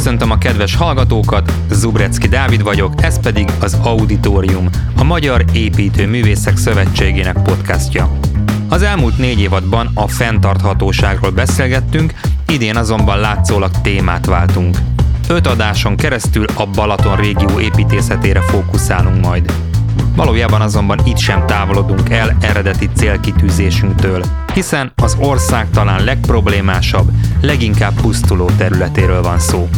Köszöntöm a kedves hallgatókat, Zubrecki Dávid vagyok, ez pedig az Auditorium, a Magyar Építő Művészek Szövetségének podcastja. Az elmúlt négy évadban a fenntarthatóságról beszélgettünk, idén azonban látszólag témát váltunk. Öt adáson keresztül a Balaton régió építészetére fókuszálunk majd. Valójában azonban itt sem távolodunk el eredeti célkitűzésünktől, hiszen az ország talán legproblémásabb, leginkább pusztuló területéről van szó.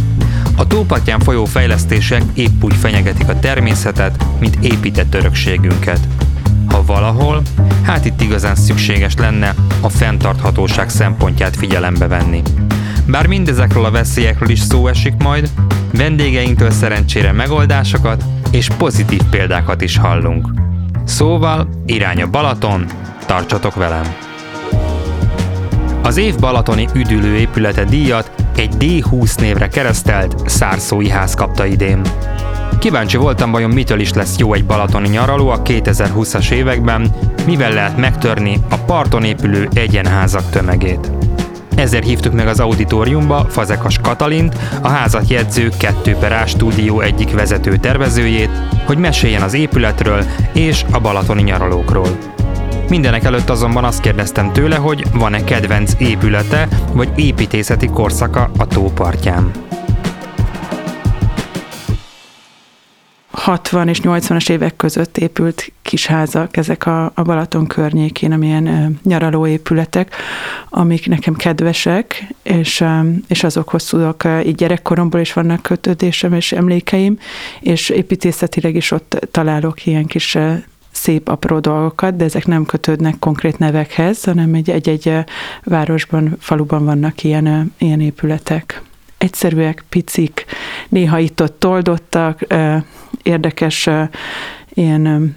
A tópartján folyó fejlesztések épp úgy fenyegetik a természetet, mint épített örökségünket. Ha valahol, hát itt igazán szükséges lenne a fenntarthatóság szempontját figyelembe venni. Bár mindezekről a veszélyekről is szó esik majd, vendégeinktől szerencsére megoldásokat és pozitív példákat is hallunk. Szóval irány a Balaton, tartsatok velem! Az év balatoni üdülő épülete díjat egy D20 névre keresztelt Szárszói ház kapta idén. Kíváncsi voltam, vajon mitől is lesz jó egy balatoni nyaraló a 2020-as években, mivel lehet megtörni a parton épülő egyenházak tömegét. Ezért hívtuk meg az auditoriumba Fazekas Katalint, a házat jegyző 2 per A stúdió egyik vezető tervezőjét, hogy meséljen az épületről és a balatoni nyaralókról. Mindenek előtt azonban azt kérdeztem tőle, hogy van-e kedvenc épülete vagy építészeti korszaka a tópartján. 60 és 80-as évek között épült kisházak, ezek a, a Balaton környékén, amilyen uh, nyaraló épületek, amik nekem kedvesek, és, um, és azokhoz tudok, uh, így gyerekkoromból is vannak kötődésem és emlékeim, és építészetileg is ott találok ilyen kis szép apró dolgokat, de ezek nem kötődnek konkrét nevekhez, hanem egy-egy városban, faluban vannak ilyen, ilyen épületek egyszerűek, picik, néha itt-ott toldottak, érdekes ilyen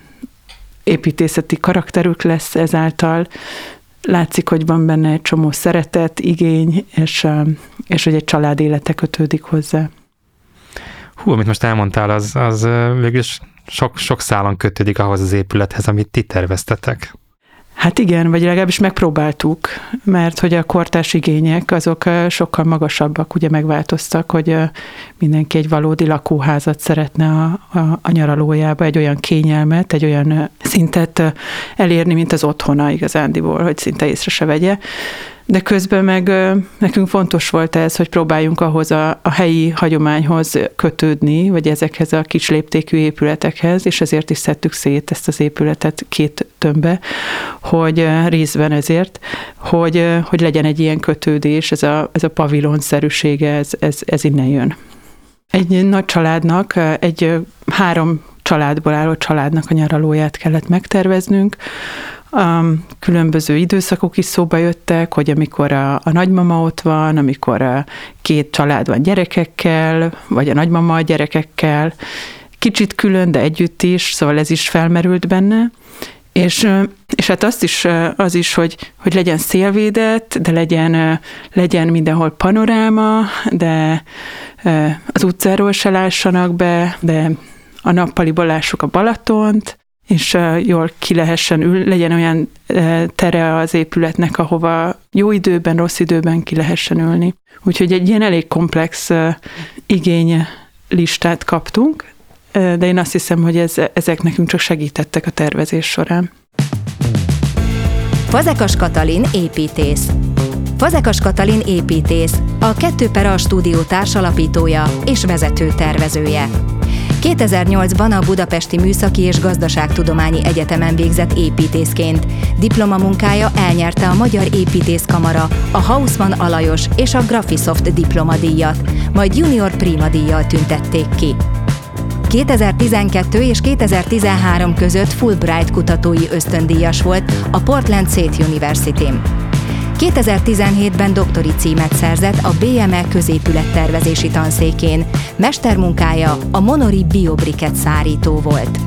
építészeti karakterük lesz ezáltal. Látszik, hogy van benne egy csomó szeretet, igény, és, és hogy egy család élete kötődik hozzá. Hú, amit most elmondtál, az, az végülis sok, sok szálon kötődik ahhoz az épülethez, amit ti terveztetek. Hát igen, vagy legalábbis megpróbáltuk, mert hogy a kortás igények azok sokkal magasabbak, ugye megváltoztak, hogy mindenki egy valódi lakóházat szeretne a, a, a nyaralójába, egy olyan kényelmet, egy olyan szintet elérni, mint az otthona igazándiból, hogy szinte észre se vegye de közben meg nekünk fontos volt ez, hogy próbáljunk ahhoz a, a helyi hagyományhoz kötődni, vagy ezekhez a kis léptékű épületekhez, és ezért is szedtük szét ezt az épületet két tömbbe, hogy részben ezért, hogy, hogy legyen egy ilyen kötődés, ez a, ez a pavilonszerűsége, ez, ez, ez innen jön. Egy nagy családnak, egy három családból álló családnak a nyaralóját kellett megterveznünk, Um, különböző időszakok is szóba jöttek, hogy amikor a, a nagymama ott van, amikor a két család van gyerekekkel, vagy a nagymama a gyerekekkel, kicsit külön, de együtt is, szóval ez is felmerült benne. És, és hát azt is, az is, hogy, hogy legyen szélvédett, de legyen, legyen mindenhol panoráma, de az utcáról se lássanak be, de a nappaliból lássuk a Balatont, és jól ki lehessen ül, legyen olyan tere az épületnek, ahova jó időben, rossz időben ki lehessen ülni. Úgyhogy egy ilyen elég komplex igény listát kaptunk, de én azt hiszem, hogy ez, ezek nekünk csak segítettek a tervezés során. Fazekas Katalin építész. Fazekas Katalin építész, a 2 per A stúdió társalapítója és vezető tervezője. 2008-ban a Budapesti Műszaki és Gazdaságtudományi Egyetemen végzett építészként. Diplomamunkája elnyerte a Magyar Építészkamara, a Hausmann Alajos és a Graphisoft diplomadíjat, majd Junior Prima díjjal tüntették ki. 2012 és 2013 között Fulbright kutatói ösztöndíjas volt a Portland State University-n. 2017-ben doktori címet szerzett a BME középülettervezési tanszékén. Mestermunkája a Monori Biobriket szárító volt.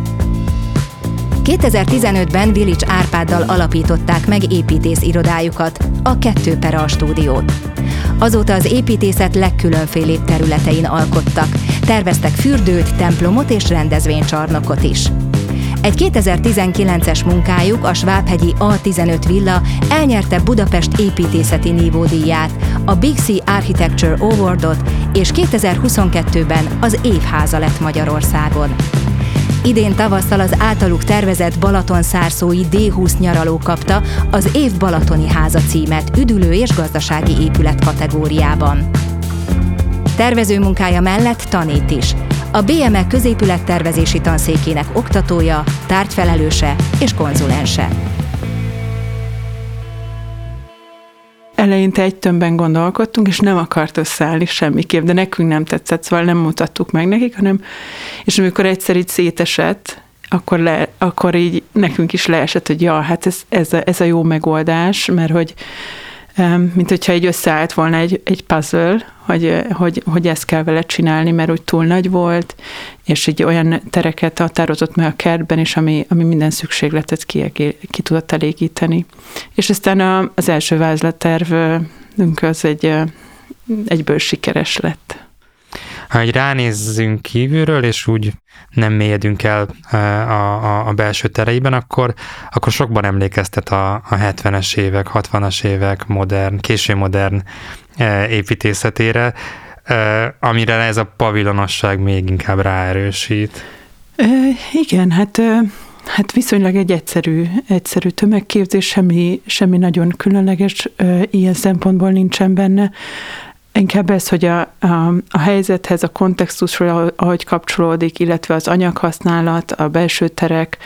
2015-ben Vilics Árpáddal alapították meg építész irodájukat, a Kettő Pera stúdiót. Azóta az építészet legkülönfélébb területein alkottak, terveztek fürdőt, templomot és rendezvénycsarnokot is. Egy 2019-es munkájuk, a Svábhegyi A15 villa elnyerte Budapest építészeti nívódíját, a Big C Architecture Awardot, és 2022-ben az évháza lett Magyarországon. Idén tavasszal az általuk tervezett Balaton-szárszói D20 nyaraló kapta az év Balatoni háza címet üdülő és gazdasági épület kategóriában. Tervező munkája mellett tanít is. A BME középülettervezési tanszékének oktatója, tárgyfelelőse és konzulense. eleinte egy tömbben gondolkodtunk, és nem akart összeállni semmiképp, de nekünk nem tetszett, szóval nem mutattuk meg nekik, hanem, és amikor egyszer így szétesett, akkor, le, akkor így nekünk is leesett, hogy ja, hát ez, ez, a, ez a jó megoldás, mert hogy mint hogyha így összeállt volna egy, egy puzzle, hogy, hogy, hogy ezt kell vele csinálni, mert úgy túl nagy volt, és így olyan tereket határozott meg a kertben is, ami, ami minden szükségletet ki, ki tudott elégíteni. És aztán a, az első vázlattervünk az egy, egyből sikeres lett. Ha egy ránézzünk kívülről, és úgy nem mélyedünk el a, a, a belső tereiben, akkor, akkor sokban emlékeztet a, a 70-es évek, 60-as évek modern, késő modern építészetére, amire ez a pavilonosság még inkább ráerősít. E, igen, hát Hát viszonylag egy egyszerű, egyszerű tömegképzés, semmi, semmi nagyon különleges ilyen szempontból nincsen benne. Inkább ez, hogy a, a, a helyzethez, a kontextusról, ahogy kapcsolódik, illetve az anyaghasználat, a belső terek,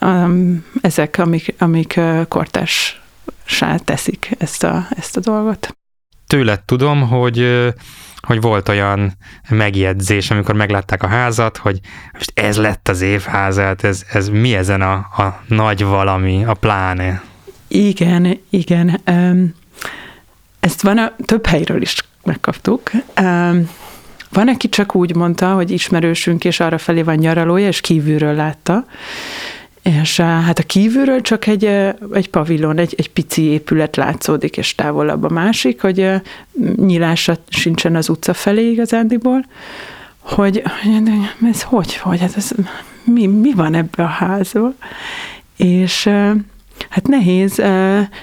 um, ezek, amik, amik kortássá teszik ezt a, ezt a dolgot. Tőled tudom, hogy hogy volt olyan megjegyzés, amikor meglátták a házat, hogy most ez lett az évházat, ez, ez mi ezen a, a nagy valami, a pláne? Igen, igen. Ezt van a több helyről is megkaptuk. Van, aki csak úgy mondta, hogy ismerősünk, és arra felé van nyaralója, és kívülről látta. És hát a kívülről csak egy, egy pavilon, egy, egy pici épület látszódik, és távolabb a másik, hogy nyilása sincsen az utca felé igazándiból, hogy ez hogy, hogy, hát ez, mi, mi van ebbe a házba? És Hát nehéz,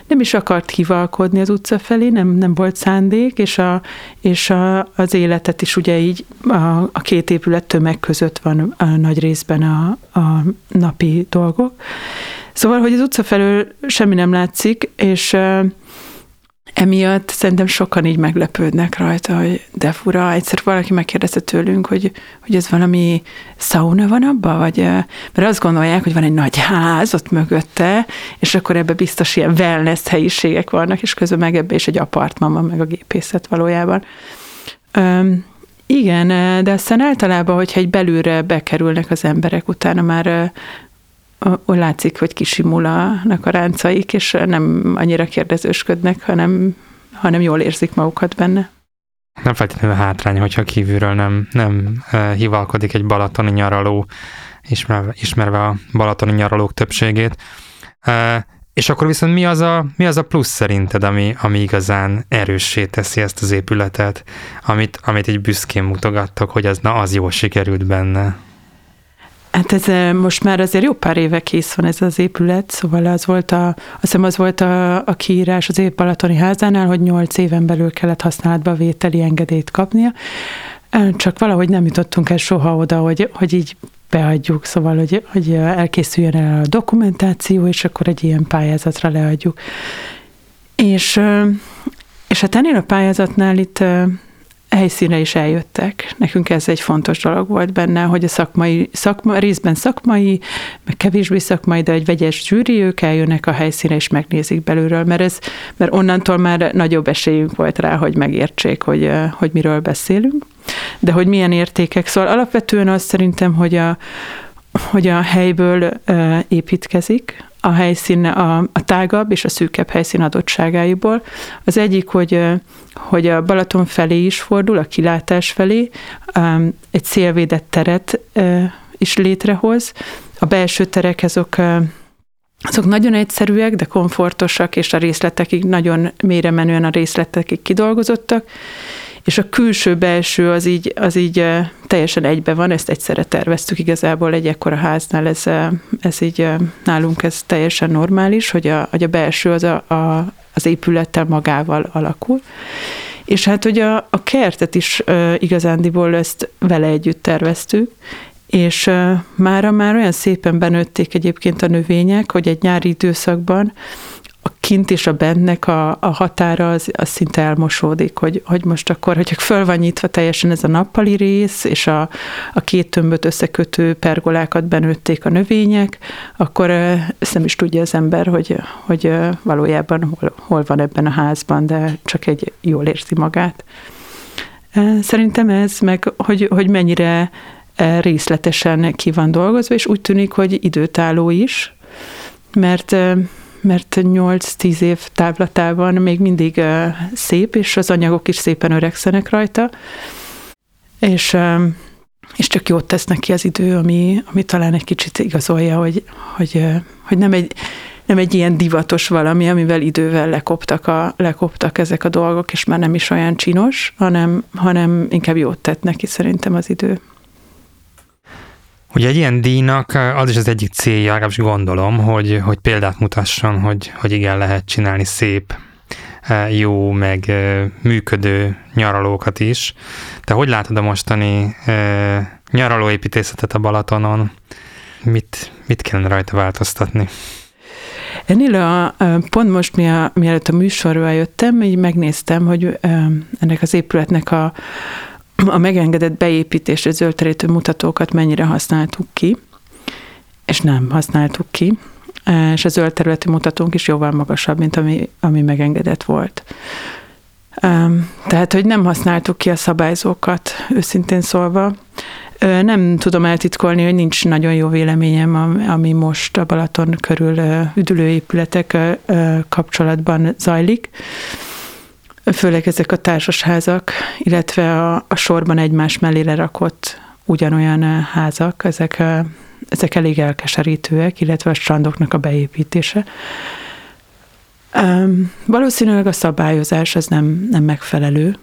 nem is akart hivalkodni az utca felé, nem, nem volt szándék, és, a, és a, az életet is ugye így a, a két épület tömeg között van a nagy részben a, a napi dolgok. Szóval, hogy az utca felől semmi nem látszik, és emiatt szerintem sokan így meglepődnek rajta, hogy de fura, egyszer valaki megkérdezte tőlünk, hogy, hogy ez valami szauna van abban, vagy mert azt gondolják, hogy van egy nagy ház ott mögötte, és akkor ebbe biztos ilyen wellness helyiségek vannak, és közben meg ebbe is egy apartman van, meg a gépészet valójában. Üm, igen, de aztán általában, hogyha egy belülre bekerülnek az emberek, utána már ahol látszik, hogy kisimulnak a ráncaik, és nem annyira kérdezősködnek, hanem, hanem jól érzik magukat benne. Nem feltétlenül hátrány, hogyha kívülről nem, nem hivalkodik egy balatoni nyaraló, ismerve, ismerve a balatoni nyaralók többségét. És akkor viszont mi az a, mi az a plusz szerinted, ami, ami igazán erőssé teszi ezt az épületet, amit, amit egy büszkén mutogattok, hogy az, na, az jól sikerült benne? Hát ez most már azért jó pár éve kész van ez az épület, szóval az volt a, azt hiszem az volt a, a kiírás az év Balatoni házánál, hogy nyolc éven belül kellett használatba vételi engedélyt kapnia. Csak valahogy nem jutottunk el soha oda, hogy, hogy így beadjuk, szóval, hogy, hogy elkészüljön el a dokumentáció, és akkor egy ilyen pályázatra leadjuk. És, és hát ennél a pályázatnál itt helyszínre is eljöttek. Nekünk ez egy fontos dolog volt benne, hogy a szakmai, szakma, részben szakmai, meg kevésbé szakmai, de egy vegyes zsűri, ők eljönnek a helyszínre és megnézik belülről, mert, ez, mert onnantól már nagyobb esélyünk volt rá, hogy megértsék, hogy, hogy miről beszélünk. De hogy milyen értékek. Szóval alapvetően azt szerintem, hogy a, hogy a helyből építkezik, a helyszín, a, a tágabb és a szűkebb helyszín adottságaiból. Az egyik, hogy, hogy a Balaton felé is fordul, a kilátás felé, egy szélvédett teret is létrehoz. A belső terek azok azok nagyon egyszerűek, de komfortosak, és a részletekig nagyon mélyre menően a részletekig kidolgozottak, és a külső-belső az így, az így teljesen egybe van, ezt egyszerre terveztük igazából egy ekkora háznál, ez, ez így nálunk ez teljesen normális, hogy a, hogy a belső az a, a, az épülettel magával alakul. És hát, hogy a, a kertet is uh, igazándiból ezt vele együtt terveztük, és mára már olyan szépen benőtték egyébként a növények, hogy egy nyári időszakban a kint és a bentnek a, a határa az, az szinte elmosódik, hogy, hogy most akkor, hogyha föl van nyitva teljesen ez a nappali rész, és a, a két tömböt összekötő pergolákat benőtték a növények, akkor ezt nem is tudja az ember, hogy, hogy valójában hol, hol van ebben a házban, de csak egy jól érzi magát. Szerintem ez, meg hogy, hogy mennyire részletesen ki van dolgozva, és úgy tűnik, hogy időtálló is, mert mert 8-10 év távlatában még mindig szép, és az anyagok is szépen öregszenek rajta, és, és csak jót tesz neki az idő, ami, ami talán egy kicsit igazolja, hogy, hogy, hogy nem, egy, nem egy ilyen divatos valami, amivel idővel lekoptak, a, lekoptak ezek a dolgok, és már nem is olyan csinos, hanem, hanem inkább jót tett neki szerintem az idő. Ugye egy ilyen díjnak az is az egyik célja, legalábbis gondolom, hogy, hogy példát mutasson, hogy, hogy igen, lehet csinálni szép, jó, meg működő nyaralókat is. Te hogy látod a mostani nyaralóépítészetet a Balatonon? Mit, mit kellene rajta változtatni? Ennél a, pont most, mi a, mielőtt a műsorra jöttem, így megnéztem, hogy ennek az épületnek a, a megengedett beépítésre zöldterítő mutatókat mennyire használtuk ki, és nem használtuk ki, és a zöld területi mutatónk is jóval magasabb, mint ami, ami megengedett volt. Tehát, hogy nem használtuk ki a szabályzókat, őszintén szólva. Nem tudom eltitkolni, hogy nincs nagyon jó véleményem, ami most a Balaton körül üdülőépületek kapcsolatban zajlik főleg ezek a társasházak, illetve a, a sorban egymás mellére rakott ugyanolyan eh, házak, ezek, eh, ezek elég elkeserítőek, illetve a strandoknak a beépítése. Valószínűleg a szabályozás az nem, nem megfelelő,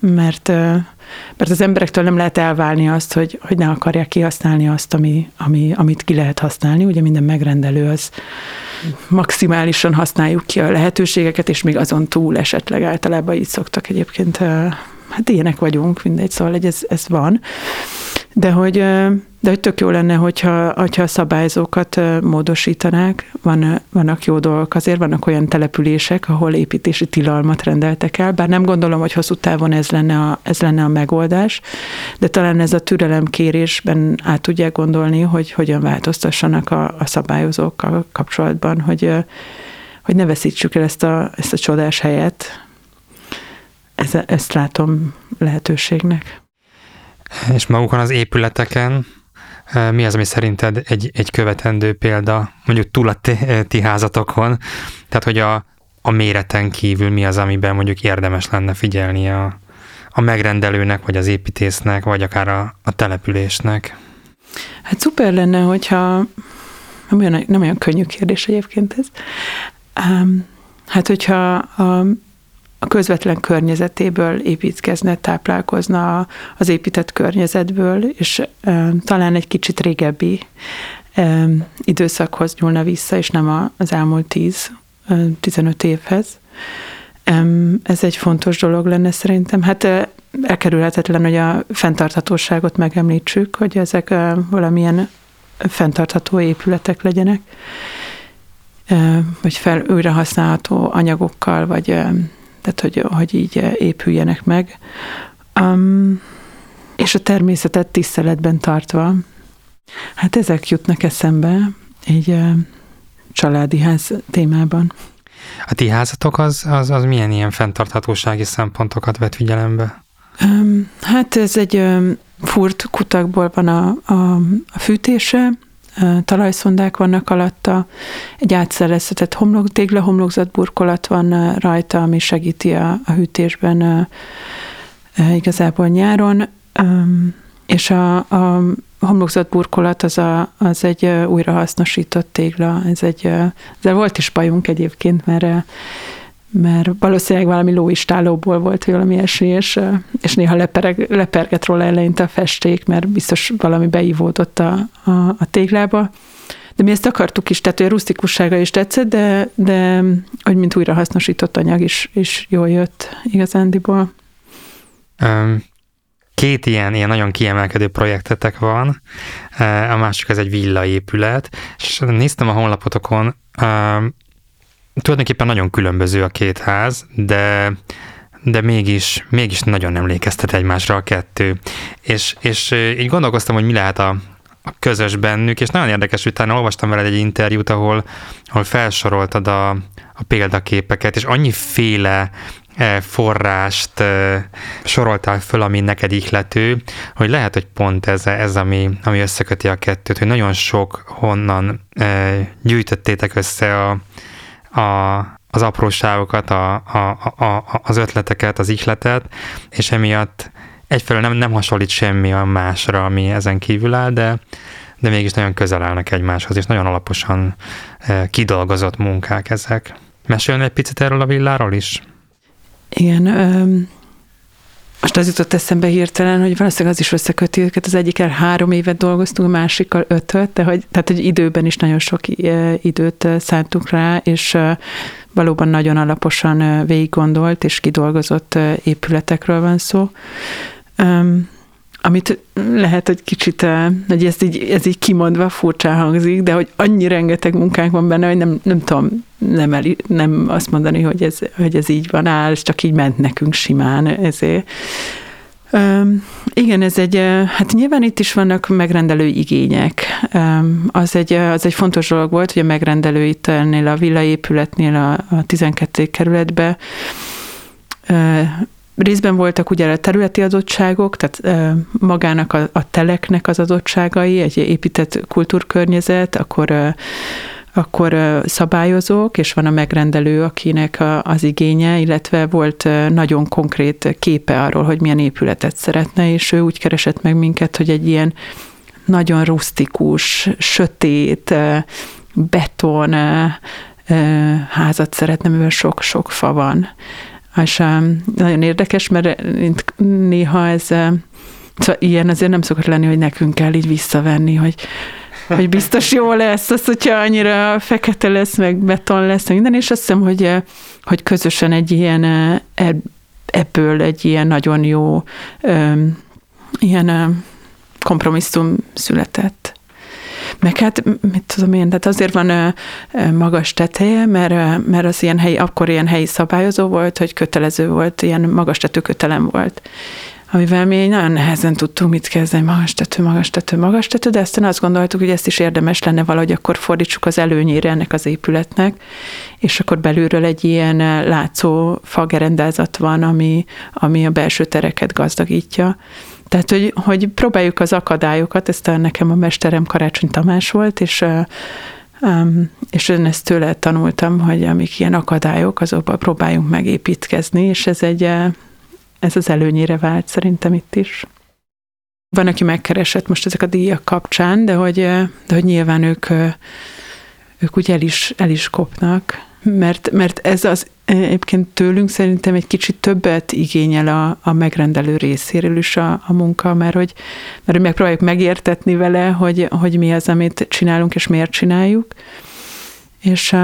mert, eh, mert az emberektől nem lehet elválni azt, hogy, hogy ne akarják kihasználni azt, ami, ami, amit ki lehet használni. Ugye minden megrendelő az maximálisan használjuk ki a lehetőségeket, és még azon túl esetleg általában így szoktak egyébként, hát ilyenek vagyunk, mindegy, szóval hogy ez, ez van. De hogy, de hogy tök jó lenne, hogyha, hogyha a szabályzókat módosítanák. Van, vannak jó dolgok, azért vannak olyan települések, ahol építési tilalmat rendeltek el, bár nem gondolom, hogy hosszú távon ez lenne a, ez lenne a megoldás, de talán ez a türelemkérésben át tudják gondolni, hogy hogyan változtassanak a, a szabályozókkal kapcsolatban, hogy, hogy ne veszítsük el ezt a, ezt a csodás helyet. Ez, ezt látom lehetőségnek. És magukon az épületeken mi az, ami szerinted egy, egy követendő példa, mondjuk túl a ti, ti házatokon, tehát hogy a, a méreten kívül mi az, amiben mondjuk érdemes lenne figyelni a, a megrendelőnek, vagy az építésznek, vagy akár a, a településnek? Hát szuper lenne, hogyha nem olyan, nem olyan könnyű kérdés egyébként ez. Um, hát, hogyha a a közvetlen környezetéből építkezne, táplálkozna az épített környezetből, és talán egy kicsit régebbi időszakhoz nyúlna vissza, és nem az elmúlt 10-15 évhez. Ez egy fontos dolog lenne szerintem. Hát elkerülhetetlen, hogy a fenntarthatóságot megemlítsük, hogy ezek valamilyen fenntartható épületek legyenek, vagy fel újra használható anyagokkal, vagy tehát hogy, hogy így épüljenek meg. Um, és a természetet tiszteletben tartva, hát ezek jutnak eszembe egy uh, családi ház témában. A ti házatok az, az, az milyen ilyen fenntarthatósági szempontokat vet figyelembe? Um, hát ez egy um, furt kutakból van a, a, a fűtése, talajszondák vannak alatta, egy átszerezhetett homlok, tégla homlokzat burkolat van rajta, ami segíti a, a hűtésben igazából nyáron, és a, a homlokzat burkolat az, a, az egy újrahasznosított tégla, ez egy, ezzel volt is bajunk egyébként, mert mert valószínűleg valami lóistálóból volt valami ilyesmi, és, és néha lepereg, leperget róla eleinte a festék, mert biztos valami beívódott a, a, a téglába. de mi ezt akartuk is, tehát hogy a rustikussága is tetszett, de, de hogy mint újra hasznosított anyag is, is jól jött igazándiból. Um, két ilyen, ilyen nagyon kiemelkedő projektetek van, a másik az egy villaépület, és néztem a honlapotokon, tulajdonképpen nagyon különböző a két ház, de de mégis, mégis nagyon emlékeztet egymásra a kettő. És, és így gondolkoztam, hogy mi lehet a, a közös bennük, és nagyon érdekes, utána olvastam veled egy interjút, ahol, ahol felsoroltad a, a példaképeket, és annyiféle forrást soroltál föl, ami neked ihlető, hogy lehet, hogy pont ez, ez ami, ami összeköti a kettőt, hogy nagyon sok honnan gyűjtöttétek össze a, a, az apróságokat, a, a, a, az ötleteket, az ihletet, és emiatt egyfelől nem, nem hasonlít semmi a másra, ami ezen kívül áll, de, de mégis nagyon közel állnak egymáshoz, és nagyon alaposan kidolgozott munkák ezek. Mesélni egy picit erről a villáról is? Igen, most az jutott eszembe hirtelen, hogy valószínűleg az is összeköti őket. Az egyikkel három évet dolgoztunk, a másikkal ötöt, de hogy, tehát hogy időben is nagyon sok időt szántunk rá, és valóban nagyon alaposan végig gondolt és kidolgozott épületekről van szó. Amit lehet, hogy kicsit, hogy ez így, ez így kimondva furcsa hangzik, de hogy annyi rengeteg munkánk van benne, hogy nem, nem tudom, nem, el, nem azt mondani, hogy ez, hogy ez így van, áll, és csak így ment nekünk simán ezért. Um, igen, ez egy, hát nyilván itt is vannak megrendelő igények. Um, az, egy, az egy fontos dolog volt, hogy a megrendelő itt ennél a villaépületnél a, a 12. kerületbe uh, részben voltak ugye a területi adottságok, tehát magának a, a teleknek az adottságai, egy épített kultúrkörnyezet, akkor akkor szabályozók, és van a megrendelő, akinek az igénye, illetve volt nagyon konkrét képe arról, hogy milyen épületet szeretne, és ő úgy keresett meg minket, hogy egy ilyen nagyon rustikus, sötét, beton házat szeretne, mivel sok-sok fa van. És nagyon érdekes, mert néha ez Szóval ilyen azért nem szokott lenni, hogy nekünk kell így visszavenni, hogy hogy biztos jó lesz az, hogyha annyira fekete lesz, meg beton lesz, meg minden, és azt hiszem, hogy, hogy közösen egy ilyen, eh, ebből egy ilyen nagyon jó ilyen kompromisszum született. Meg hát, mit tudom én, tehát azért van magas teteje, mert, mert az ilyen helyi, akkor ilyen helyi szabályozó volt, hogy kötelező volt, ilyen magas tetőkötelem volt amivel mi nagyon nehezen tudtunk mit kezdeni, magas tető, magas tető, magas tető, de aztán azt gondoltuk, hogy ezt is érdemes lenne valahogy akkor fordítsuk az előnyére ennek az épületnek, és akkor belülről egy ilyen eh, látszó fagerendázat van, ami, ami a belső tereket gazdagítja. Tehát, hogy, hogy próbáljuk az akadályokat, ezt a, nekem a mesterem Karácsony Tamás volt, és Um, és én ezt tőle tanultam, hogy amik ilyen akadályok, azokban próbáljunk megépítkezni, és ez egy, eh, ez az előnyére vált szerintem itt is. Van, aki megkeresett most ezek a díjak kapcsán, de hogy, de hogy nyilván ők, ők úgy el is, el is kopnak, mert, mert ez az egyébként tőlünk szerintem egy kicsit többet igényel a, a megrendelő részéről is a, a munka, mert hogy, mert hogy megpróbáljuk megértetni vele, hogy, hogy mi az, amit csinálunk, és miért csináljuk. És,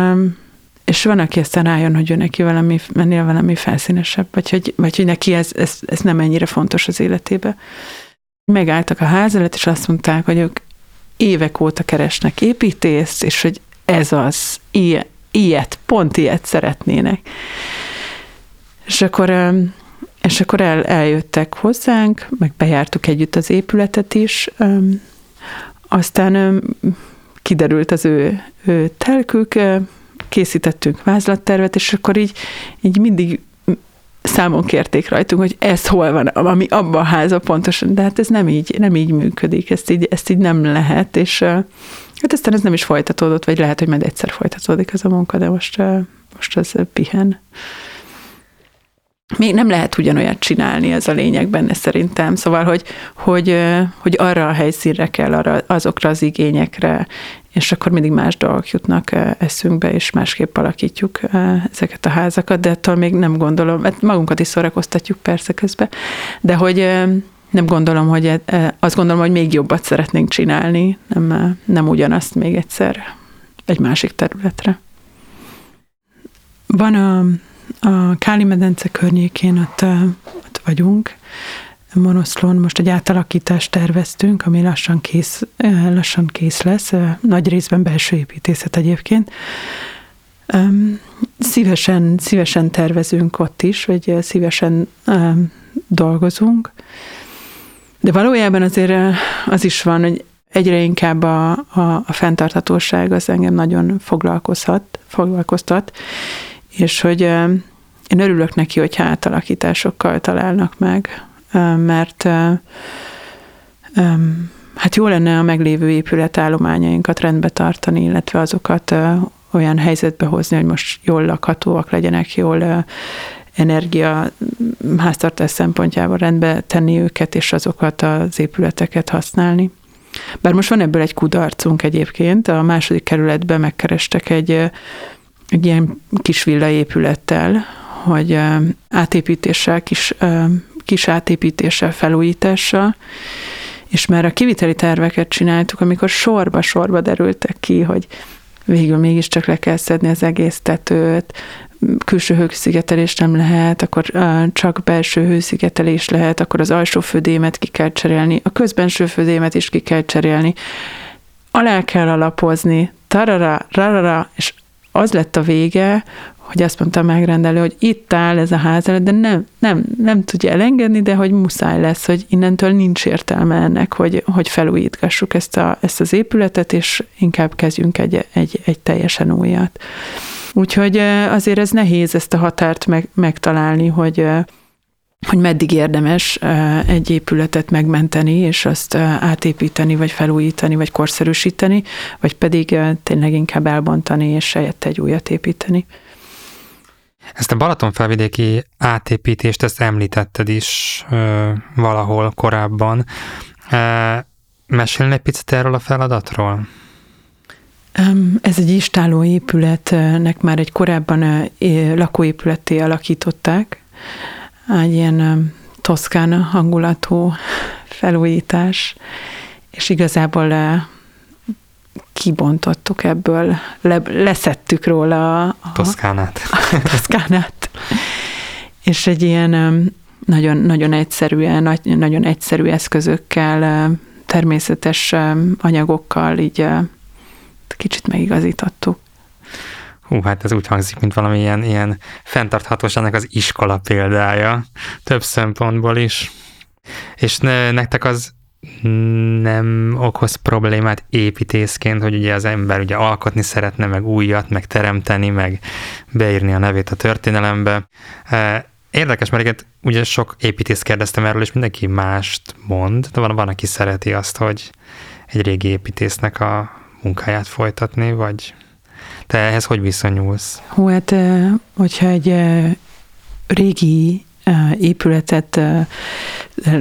és van, aki aztán rájön, hogy ő neki valami, mennél valami felszínesebb, vagy hogy, vagy hogy neki ez, ez, ez nem ennyire fontos az életébe. Megálltak a ház előtt, és azt mondták, hogy ők évek óta keresnek építészt, és hogy ez az, ilyet, ilyet pont ilyet szeretnének. És akkor, és akkor el, eljöttek hozzánk, meg bejártuk együtt az épületet is, aztán kiderült az ő, ő telkük, készítettünk vázlattervet, és akkor így, így mindig számon kérték rajtunk, hogy ez hol van, ami abban a háza pontosan, de hát ez nem így, nem így működik, ezt így, ezt így nem lehet, és hát aztán ez nem is folytatódott, vagy lehet, hogy majd egyszer folytatódik ez a munka, de most, most ez pihen. Még nem lehet ugyanolyat csinálni, ez a lényeg benne szerintem. Szóval, hogy, hogy, hogy arra a helyszínre kell, arra, azokra az igényekre, és akkor mindig más dolgok jutnak eszünkbe, és másképp alakítjuk ezeket a házakat, de ettől még nem gondolom, mert magunkat is szórakoztatjuk persze közben, de hogy, nem gondolom, hogy e, e, azt gondolom, hogy még jobbat szeretnénk csinálni, nem, nem ugyanazt még egyszer egy másik területre. Van a, a Káli medence környékén, ott, ott vagyunk, Monoszlón most egy átalakítást terveztünk, ami lassan kész, lassan kész lesz, nagy részben belső építészet egyébként. Szívesen, szívesen tervezünk ott is, vagy szívesen dolgozunk, de valójában azért az is van, hogy egyre inkább a, a, a fenntarthatóság az engem nagyon foglalkozhat, foglalkoztat, és hogy én örülök neki, hogy átalakításokkal találnak meg, mert hát jó lenne a meglévő épületállományainkat rendbe tartani, illetve azokat olyan helyzetbe hozni, hogy most jól lakhatóak legyenek, jól energia háztartás szempontjából rendbe tenni őket, és azokat az épületeket használni. Bár most van ebből egy kudarcunk egyébként, a második kerületben megkerestek egy, egy ilyen kis villaépülettel, hogy átépítéssel, kis, kis átépítéssel, felújítással, és már a kiviteli terveket csináltuk, amikor sorba-sorba derültek ki, hogy végül mégiscsak le kell szedni az egész tetőt, külső hőszigetelés nem lehet, akkor csak belső hőszigetelés lehet, akkor az alsó födémet ki kell cserélni, a közbenső födémet is ki kell cserélni, alá kell alapozni, tarara, rarara, és az lett a vége, hogy azt mondta a megrendelő, hogy itt áll ez a ház előtt, de nem, nem, nem tudja elengedni, de hogy muszáj lesz, hogy innentől nincs értelme ennek, hogy, hogy felújítgassuk ezt, a, ezt az épületet, és inkább kezdjünk egy, egy, egy teljesen újat. Úgyhogy azért ez nehéz ezt a határt meg, megtalálni, hogy hogy meddig érdemes egy épületet megmenteni, és azt átépíteni, vagy felújítani, vagy korszerűsíteni, vagy pedig tényleg inkább elbontani, és helyette egy újat építeni. Ezt a Balaton felvidéki átépítést, ezt említetted is ö, valahol korábban. E, mesélni egy picit erről a feladatról? Ez egy istáló épületnek már egy korábban lakóépületté alakították. Egy ilyen toszkán hangulatú felújítás, és igazából kibontottuk ebből, le, leszettük róla a, Toszkánát. A, toszkánát. És egy ilyen nagyon, nagyon egyszerűen, nagyon egyszerű eszközökkel, természetes anyagokkal így kicsit megigazítottuk. Hú, hát ez úgy hangzik, mint valami ilyen, ilyen fenntarthatóságnak az iskola példája, több szempontból is. És ne, nektek az nem okoz problémát építészként, hogy ugye az ember ugye alkotni szeretne, meg újat, meg teremteni, meg beírni a nevét a történelembe. Érdekes, mert ugye sok építész kérdeztem erről, és mindenki mást mond, de van, van, aki szereti azt, hogy egy régi építésznek a munkáját folytatni, vagy te ehhez hogy viszonyulsz? Hú, hát hogyha egy régi épületet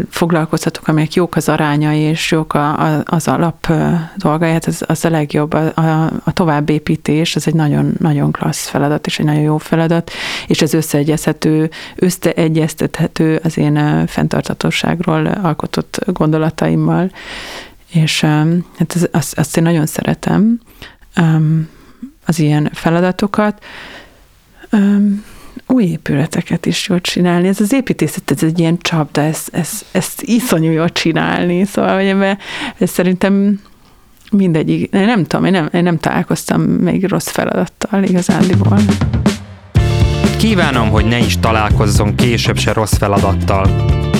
foglalkoztatok, amelyek jók az arányai, és jók az alap dolgai, hát az, az a legjobb. A, a, a továbbépítés, ez egy nagyon, nagyon klassz feladat, és egy nagyon jó feladat, és ez összeegyezhető, összeegyeztethető az én fenntartatóságról alkotott gondolataimmal, és hát ez, azt, azt én nagyon szeretem, az ilyen feladatokat új épületeket is jól csinálni. Ez az építészet, ez egy ilyen csapda, ezt, ezt, ezt iszonyú jól csinálni. Szóval, hogy ez szerintem mindegyik, én nem tudom, én nem, én nem találkoztam még rossz feladattal igazándiból. Kívánom, hogy ne is találkozzon később se rossz feladattal.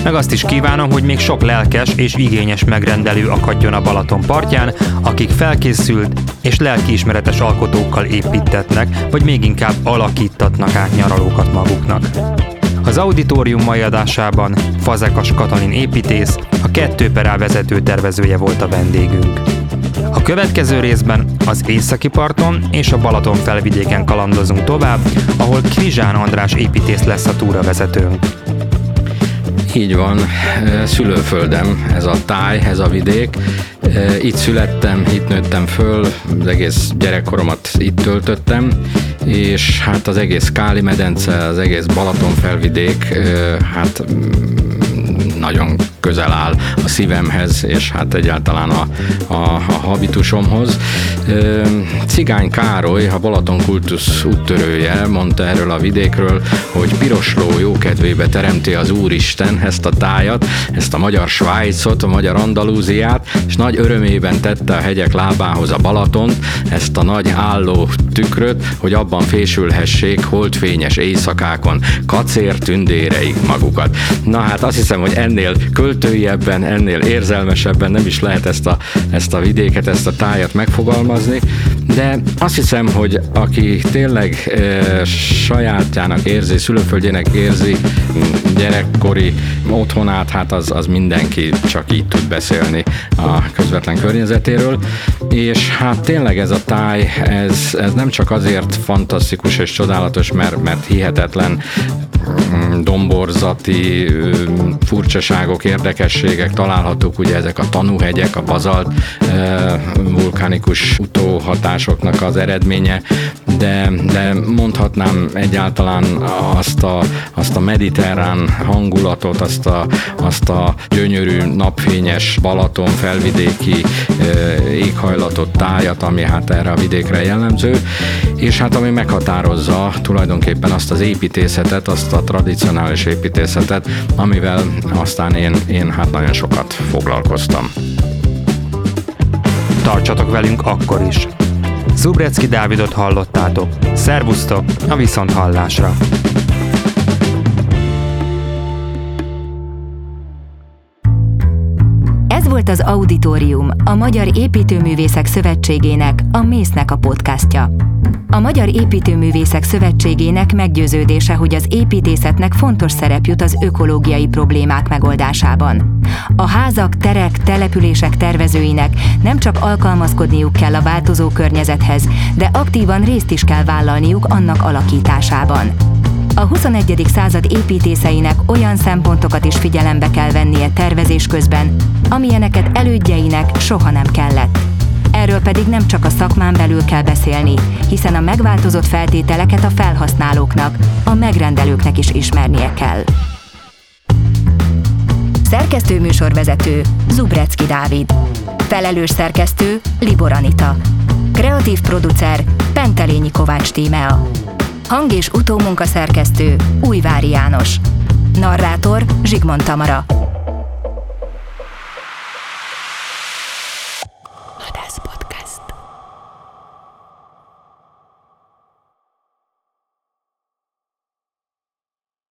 Meg azt is kívánom, hogy még sok lelkes és igényes megrendelő akadjon a Balaton partján, akik felkészült és lelkiismeretes alkotókkal építetnek, vagy még inkább alakítatnak át nyaralókat maguknak. Az auditorium mai adásában Fazekas Katalin építész, a kettő perál vezető tervezője volt a vendégünk. A következő részben az északi parton és a Balaton felvidéken kalandozunk tovább, ahol Krizsán András építész lesz a túravezetőnk. Így van, szülőföldem, ez a táj, ez a vidék. Itt születtem, itt nőttem föl, az egész gyerekkoromat itt töltöttem, és hát az egész Káli medence, az egész Balaton felvidék, hát mm, nagyon közel áll a szívemhez, és hát egyáltalán a, a, a habitusomhoz. Cigány Károly, a Balaton kultusz úttörője mondta erről a vidékről, hogy pirosló jókedvébe teremti az Úristen ezt a tájat, ezt a magyar Svájcot, a magyar Andalúziát, és nagy örömében tette a hegyek lábához a Balatont, ezt a nagy álló tükröt, hogy abban fésülhessék holdfényes éjszakákon kacér tündéreik magukat. Na hát azt hiszem, hogy ennél költőiebben, ennél érzelmesebben nem is lehet ezt a, ezt a vidéket, ezt a tájat megfogalmazni, de azt hiszem, hogy aki tényleg e, sajátjának érzi, szülőföldjének érzi gyerekkori otthonát, hát az, az mindenki csak így tud beszélni a közvetlen környezetéről, és hát tényleg ez a táj, ez, ez nem csak azért fantasztikus és csodálatos, mert, mert hihetetlen mm, domborzati furcsaságok, érdekességek találhatók, ugye ezek a tanúhegyek, a bazalt vulkánikus utóhatásoknak az eredménye, de, de mondhatnám egyáltalán azt a, azt a mediterrán hangulatot, azt a, azt a gyönyörű napfényes Balaton felvidéki éghajlatot, tájat, ami hát erre a vidékre jellemző, és hát ami meghatározza tulajdonképpen azt az építészetet, azt a tradicionális építészetet, amivel aztán én, én hát nagyon sokat foglalkoztam. Tartsatok velünk akkor is! Zubrecki Dávidot hallottátok. Szervusztok a Viszonthallásra! Volt az Auditorium, a Magyar Építőművészek Szövetségének, a Mésznek a podcastja. A Magyar Építőművészek Szövetségének meggyőződése, hogy az építészetnek fontos szerep jut az ökológiai problémák megoldásában. A házak, terek, települések tervezőinek nem csak alkalmazkodniuk kell a változó környezethez, de aktívan részt is kell vállalniuk annak alakításában. A 21. század építészeinek olyan szempontokat is figyelembe kell vennie tervezés közben, amilyeneket elődjeinek soha nem kellett. Erről pedig nem csak a szakmán belül kell beszélni, hiszen a megváltozott feltételeket a felhasználóknak, a megrendelőknek is ismernie kell. Szerkesztő műsorvezető Zubrecki Dávid. Felelős szerkesztő Libor Anita. Kreatív producer Pentelényi Kovács Tímea. Hang- és utómunkaszerkesztő Újvári János. Narrátor Zsigmond Tamara.